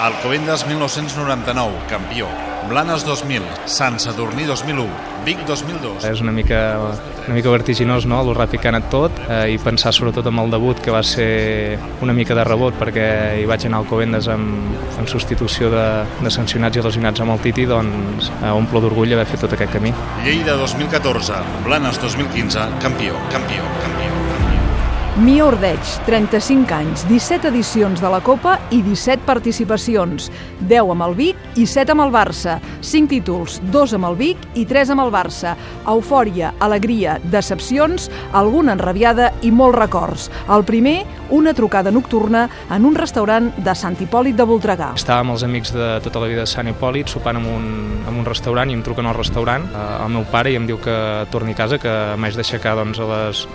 Alcobendas 1999, campió. Blanes 2000, Sant Sadurní 2001, Vic 2002. És una mica, una mica vertiginós, no?, el ràpid que ha anat tot, eh, i pensar sobretot amb el debut, que va ser una mica de rebot, perquè hi vaig anar a Alcobendas amb, en substitució de, de sancionats i lesionats amb el Titi, doncs eh, omplo d'orgull haver fet tot aquest camí. Lleida 2014, Blanes 2015, campió, campió, campió. Mia Ordeig, 35 anys, 17 edicions de la Copa i 17 participacions, 10 amb el Vic i 7 amb el Barça, 5 títols, 2 amb el Vic i 3 amb el Barça, eufòria, alegria, decepcions, alguna enrabiada i molts records. El primer, una trucada nocturna en un restaurant de Sant Hipòlit de Voltregà. Estàvem els amics de tota la vida de Sant Hipòlit sopant en un, en un restaurant i em truquen al restaurant eh, el meu pare i em diu que torni a casa, que m'haig d'aixecar doncs, a les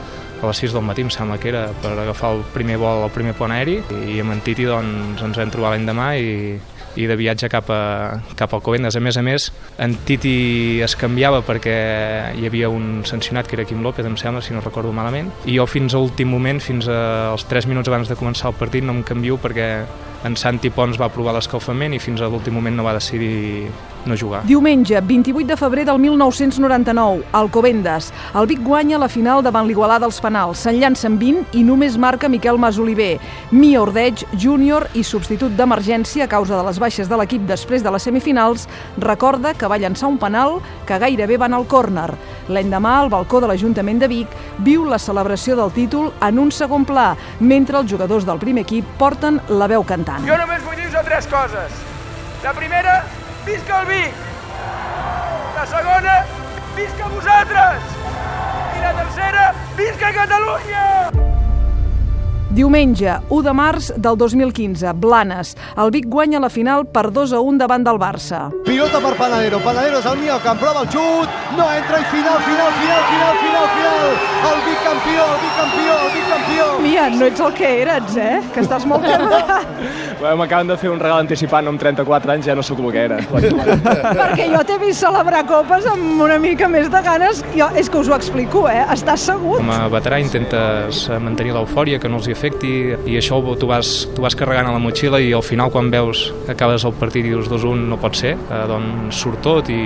a les 6 del matí, em sembla que era, per agafar el primer vol, el primer pont aeri, i amb en Titi doncs, ens vam trobar l'endemà i, i de viatge cap, a, cap al Covendes. A més a més, en Titi es canviava perquè hi havia un sancionat que era Quim López, em sembla, si no recordo malament, i jo fins a l'últim moment, fins als 3 minuts abans de començar el partit, no em canvio perquè en Santi Pons va provar l'escalfament i fins a l'últim moment no va decidir no jugar. Diumenge, 28 de febrer del 1999, Alcobendas. El Vic guanya la final davant l'Igualada dels penals. Se'n llancen 20 i només marca Miquel Masoliver. Mia Ordeig, júnior i substitut d'emergència a causa de les baixes de l'equip després de les semifinals, recorda que va llançar un penal que gairebé va anar al córner. L'endemà, al balcó de l'Ajuntament de Vic, viu la celebració del títol en un segon pla, mentre els jugadors del primer equip porten la veu cantant. Jo només vull dir-vos tres coses. La primera, visca el Vic! La segona, visca vosaltres! I la tercera, visca Catalunya! Diumenge, 1 de març del 2015, Blanes. El Vic guanya la final per 2 a 1 davant del Barça. Pilota per Panadero, Panadero és el millor que prova el xut, no entra i final, final, final, final, final, final. El Vic campió, el Vic campió, el Vic campió. Mia, no ets el que eres, eh? Que estàs molt carregat. Bueno, M'acaben de fer un regal anticipant amb 34 anys, ja no sóc el que era. Perquè jo t'he vist celebrar copes amb una mica més de ganes. Jo, és que us ho explico, eh? Estàs segut? Com a veterà intentes mantenir l'eufòria, que no els hi afecti, i això tu vas, tu vas carregant a la motxilla i al final quan veus que acabes el partit i dius 2-1 no pot ser, eh, doncs surt tot i,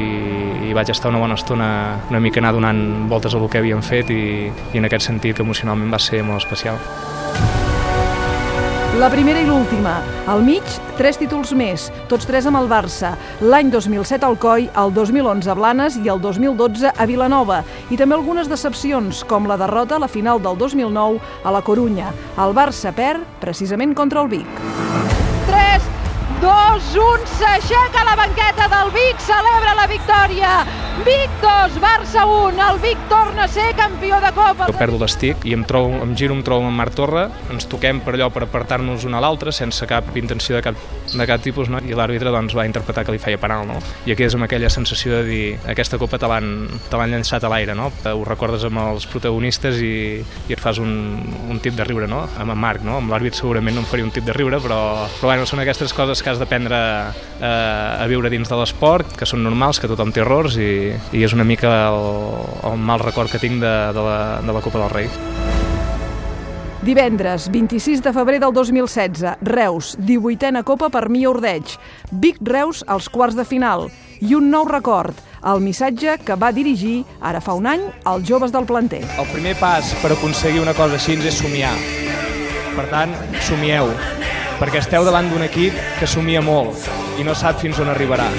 i vaig estar una bona estona una mica anar donant voltes al que havíem fet i, i en aquest sentit emocionalment va ser molt especial. La primera i l'última. Al mig, tres títols més, tots tres amb el Barça. L'any 2007 al Coi, el 2011 a Blanes i el 2012 a Vilanova. I també algunes decepcions, com la derrota a la final del 2009 a la Corunya. El Barça perd precisament contra el Vic. 3, 2, 1, s'aixeca la banqueta del Vic, celebra la victòria. Vic 2, Barça 1, el Vic torna a ser campió de Copa. Jo perdo l'estic i em, trobo, em giro, em trobo amb Marc Torra, ens toquem per allò per apartar-nos un a l'altre sense cap intenció de cap, de cap tipus, no? i l'àrbitre doncs, va interpretar que li feia penal. No? I aquí és amb aquella sensació de dir aquesta copa te l'han llançat a l'aire, no? ho recordes amb els protagonistes i, i et fas un, un tip de riure, no? amb en Marc, no? amb l'àrbit segurament no em faria un tip de riure, però, però bueno, són aquestes coses que has d'aprendre eh, a viure dins de l'esport, que són normals, que tothom té errors i, i és una mica el, el mal record que tinc de, de, la, de la Copa del Rei. Divendres, 26 de febrer del 2016, Reus, 18a Copa per Mia Ordeig. Vic Reus als quarts de final. I un nou record, el missatge que va dirigir, ara fa un any, als joves del planter. El primer pas per aconseguir una cosa així és somiar. Per tant, somieu, perquè esteu davant d'un equip que somia molt i no sap fins on arribarà.